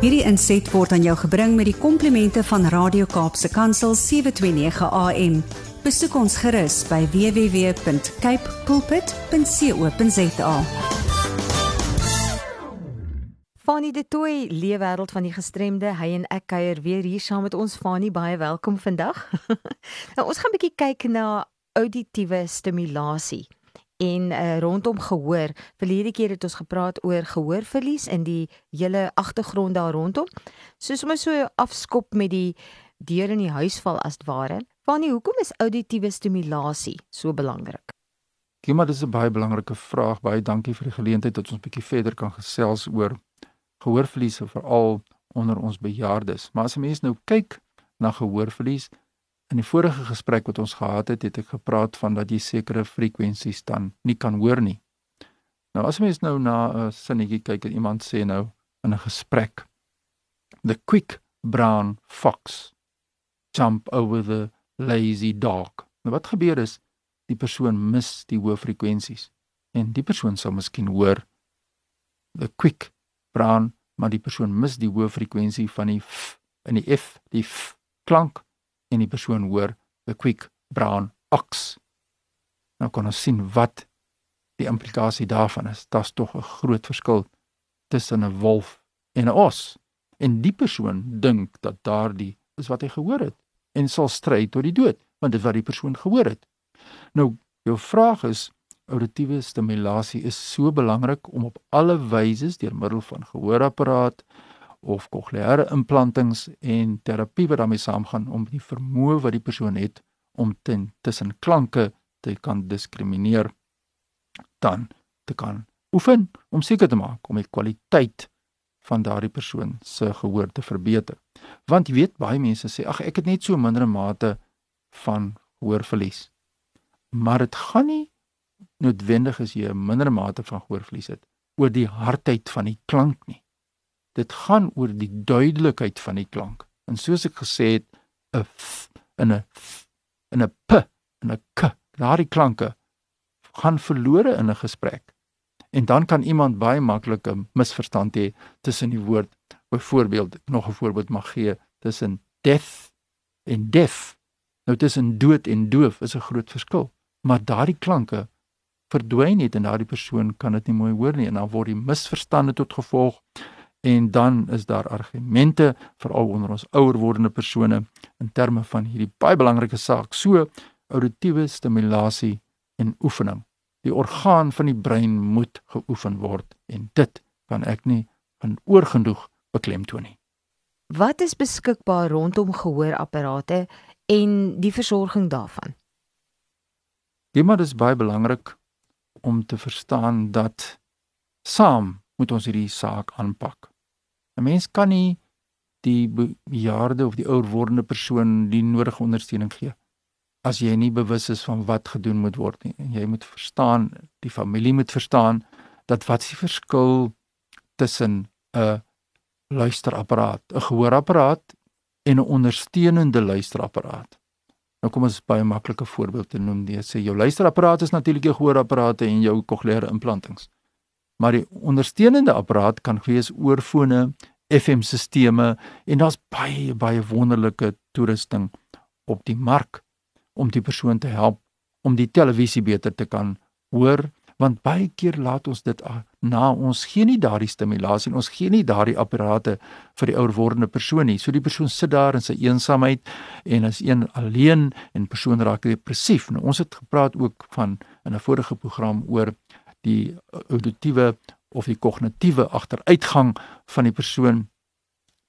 Hierdie inset word aan jou gebring met die komplimente van Radio Kaapse Kansel 729 AM. Besoek ons gerus by www.cape pulpit.co.za. Fanie de Tooi, leefwêreld van die gestremde, hy en ek kuier weer hier saam met ons Fanie, baie welkom vandag. nou ons gaan 'n bietjie kyk na auditiewe stimulasie en uh, rondom gehoor. Verlede keer het ons gepraat oor gehoorverlies en die hele agtergrond daar rondom. Soos om so afskop met die deur in die huis val as ware. Fanie, hoekom is auditiewe stimulasie so belangrik? Kimma, dis 'n baie belangrike vraag. Baie dankie vir die geleentheid dat ons 'n bietjie verder kan gesels oor gehoorverlies veral onder ons bejaardes. Maar as 'n mens nou kyk na gehoorverlies, In die vorige gesprek wat ons gehad het, het ek gepraat van dat jy sekere frekwensies dan nie kan hoor nie. Nou as mens nou na 'n sinnetjie kyk en iemand sê nou in 'n gesprek the quick brown fox jump over the lazy dog. Nou wat gebeur is die persoon mis die hoë frekwensies en die persoon sou miskien hoor the quick brown maar die persoon mis die hoë frekwensie van die f in die f die f klank en die persoon hoor the quick brown ox. Nou kan ons sien wat die implikasie daarvan is. Daar's tog 'n groot verskil tussen 'n wolf en 'n os. En die persoon dink dat daardie is wat hy gehoor het en sal stry tot die dood, want dit wat die persoon gehoor het. Nou, jou vraag is auditiewe stimulasie is so belangrik om op alle wyse deur middel van gehoorapparaat, of kokleaire implantings en terapie wat daarmee saamgaan om die vermoë wat die persoon het om ten, tussen klanke te kan diskrimineer dan te kan oefen om seker te maak om die kwaliteit van daardie persoon se gehoor te verbeter. Want jy weet baie mense sê ag ek het net so mindere mate van gehoorverlies. Maar dit gaan nie noodwendig as jy 'n mindere mate van gehoorverlies het oor die hardheid van die klank nie dit gaan oor die duidelikheid van die klank. En soos ek gesê het, 'n en 'n en 'n p en 'n k, daardie klanke gaan verlore in 'n gesprek. En dan kan iemand baie maklik 'n misverstand hê tussen die woord, byvoorbeeld, nog 'n voorbeeld mag gee, tussen death en deaf. Nou tussen dood en doof is 'n groot verskil, maar daardie klanke verdwyn net en daardie persoon kan dit nie mooi hoor nie en dan word die misverstande tot gevolg en dan is daar argumente veral onder ons ouer wordende persone in terme van hierdie baie belangrike saak so auditiewe stimulasie en oefening. Die orgaan van die brein moet geoefen word en dit kan ek nie van oorgenoeg beklemtoon nie. Wat is beskikbaar rondom gehoorapparate en die versorging daarvan? Dit maar is baie belangrik om te verstaan dat saam moet ons hierdie saak aanpak 'n mens kan nie die bejaarde of die ouer wordende persoon die nodige ondersteuning gee as jy nie bewus is van wat gedoen moet word nie. En jy moet verstaan, die familie moet verstaan dat wat is die verskil tussen 'n luisterapparaat, 'n gehoorapparaat en 'n ondersteunende luisterapparaat. Nou kom ons baie maklike voorbeelde noem. Jy sê jou luisterapparaat is natuurlik jou gehoorapparate en jou kokleaire implantings. Maar die ondersteunende apparaat kan wees oorfone, FM-sisteme en daar's baie baie wonderlike toerusting op die mark om die persoon te help om die televisie beter te kan hoor want baie keer laat ons dit na ons gee nie daardie stimulasie ons gee nie daardie apparate vir die ouer wordende persoon nie. So die persoon sit daar in sy eensaamheid en as een alleen en persoon raak depressief. Nou ons het gepraat ook van in 'n vorige program oor die auditiewe of die kognitiewe agteruitgang van die persoon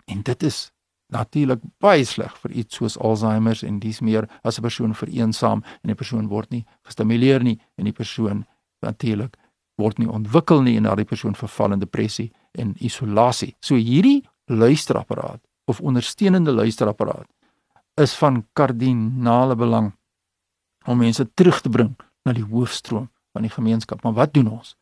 en dit is natuurlik baie sleg vir iets soos Alzheimer en dis meer as 'n persoon vereensaam en die persoon word nie gestimuleer nie en die persoon natuurlik word nie ontwikkel nie en daardie persoon verval in depressie en isolasie. So hierdie luisterapparaat of ondersteunende luisterapparaat is van kardinale belang om mense terug te bring na die hoofstroom van die gemeenskap. Maar wat doen ons?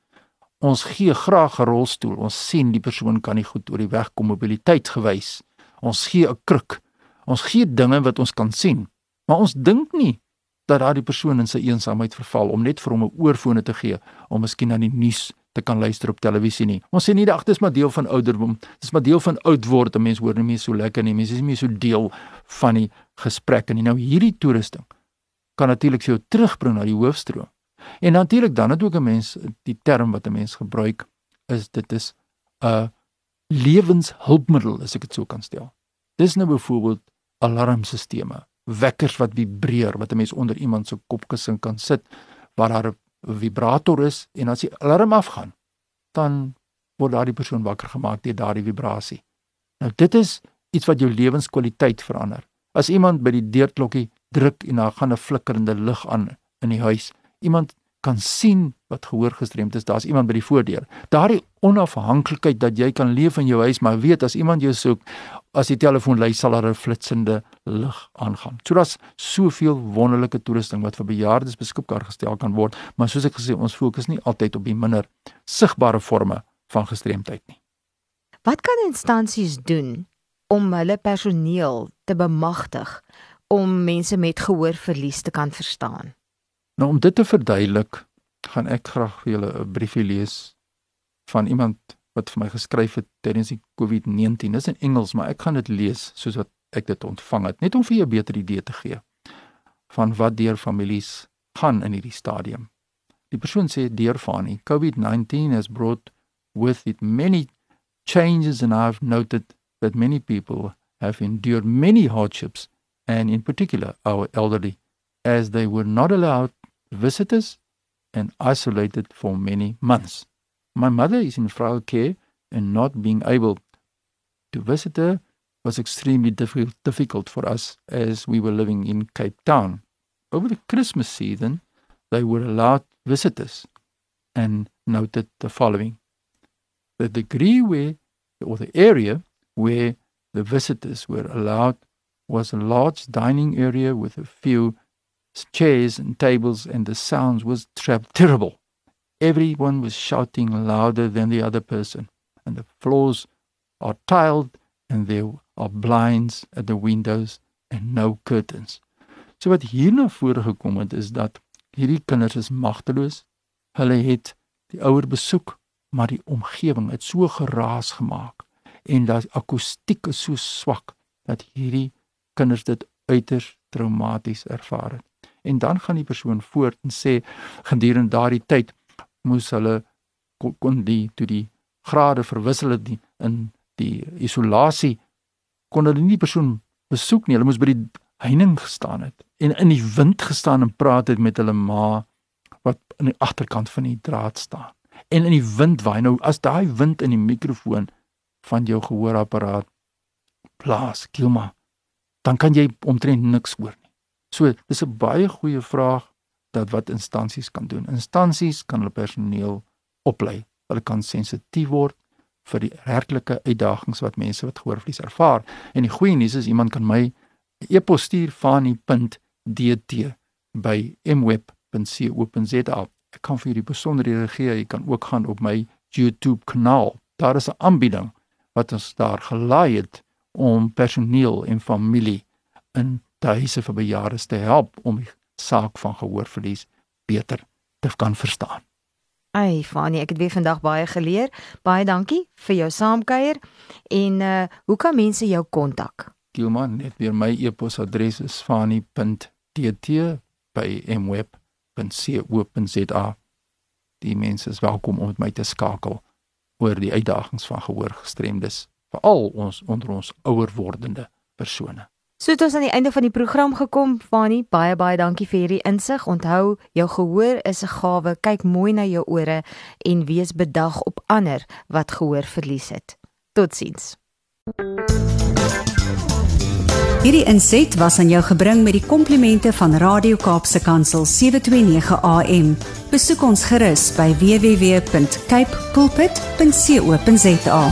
Ons gee graag 'n rolstoel. Ons sien die persoon kan nie goed oor die weg kom mobiliteit gewys. Ons gee 'n kruk. Ons gee dinge wat ons kan sien. Maar ons dink nie dat daardie persoon in sy eensaamheid verval om net vir hom 'n oorfone te gee om miskien na die nuus te kan luister op televisie nie. Ons sê nie dag dis maar deel van ouderdom, dis maar deel van oud word. Mense hoor nie meer so lekker nie. Mense is nie meer so deel van die gesprekke nie. Nou hierdie toerusting kan natuurlik jou terugbring na die hoofstroom. En natuurlik dan het ook 'n mens die term wat 'n mens gebruik is dit is 'n lewenshulpmiddel as ek dit so kan stel. Dis nou byvoorbeeld alarmstelsels, wekkers wat vibreer wat 'n mens onder iemand se kopkussing kan sit waar daar 'n vibrator is en as die alarm afgaan, dan word daardie persoon wakker gemaak deur daardie vibrasie. Nou dit is iets wat jou lewenskwaliteit verander. As iemand by die deurklokkie druk en daar gaan 'n flikkerende lig aan in die huis, iemand kan sien wat gehoor gestremd is, daar's iemand by die voordeur. Daardie onafhanklikheid dat jy kan leef in jou huis, maar weet as iemand jou soek, as die telefoon lui sal daar 'n flitsende lig aangaan. So daar's soveel wonderlike toerusting wat vir bejaardes beskikbaar gestel kan word, maar soos ek gesê, ons fokus nie altyd op die minder sigbare forme van gestremdheid nie. Wat kan instansies doen om hulle personeel te bemagtig om mense met gehoorverlies te kan verstaan? Nou om dit te verduidelik, gaan ek graag vir julle 'n briefie lees van iemand wat vir my geskryf het tydens die COVID-19. Dit is in Engels, maar ek gaan dit lees soos wat ek dit ontvang het, net om vir jou 'n beter idee te gee van wat deur families gaan in hierdie stadium. Die persoon sê deur Fanny, COVID-19 has brought with it many changes and I've noted that many people have endured many hardships and in particular our elderly as they were not allowed visitors and isolated for many months. My mother is in frail care and not being able to visit her was extremely difficult, difficult for us as we were living in Cape Town. Over the Christmas season, they were allowed visitors and noted the following. The degree where, or the area where the visitors were allowed was a large dining area with a few chairs and tables, and the sounds was ter- terrible. Everyone was shouting louder than the other person, and the floors are tiled, and there are blinds at the windows and no curtains. So wat hier na vore gekom het is dat hierdie kinders is magteloos. Hulle het die ouer besoek, maar die omgewing het so geraas gemaak en dat akoestiek is so swak dat hierdie kinders dit uiters traumaties ervaar het en dan gaan die persoon voort en sê gedurende daardie tyd moes hulle kon die toe die grade verwissel het in die isolasie kon hulle nie die persoon besoek nie. Hulle moes by die heining gestaan het en in die wind gestaan en praat het met hulle ma wat aan die agterkant van die draad staan. En in die wind waai. Nou as daai wind in die mikrofoon van jou gehoorapparaat blaas kilma dan kan jy omtrent niks hoor So, dis 'n baie goeie vraag dat wat instansies kan doen. Instansies kan hulle personeel oplei. Hulle kan sensitief word vir die werklike uitdagings wat mense wat gehoorverlies ervaar. En die goeie nuus is iemand kan my e-pos stuur fani.dt by mweb.co.za. Ek kan vir julle besonderhede gee. Jy kan ook gaan op my YouTube kanaal. Daar is 'n aanbieding wat ons daar gelaai het om personeel en familie in huise vir bejaardes te help om die saak van gehoorverlies beter te kan verstaan. Ai, Fanie, ek het weer vandag baie geleer. Baie dankie vir jou saamkuier. En uh hoe kan mense jou kontak? Gilman, net weer my e-posadres is fanie.tt by mweb.co.za. Die mense is welkom om met my te skakel oor die uitdagings van gehoorgestremdes, veral ons onder ons ouer wordende persone. So het ons aan die einde van die program gekom, Fani. Baie baie dankie vir hierdie insig. Onthou, jou gehoor is 'n gawe. Kyk mooi na jou ore en wees bedag op ander wat gehoor verlies het. Totsiens. Hierdie inset was aan jou gebring met die komplimente van Radio Kaapse Kansel 729 AM. Besoek ons gerus by www.cape pulpit.co.za.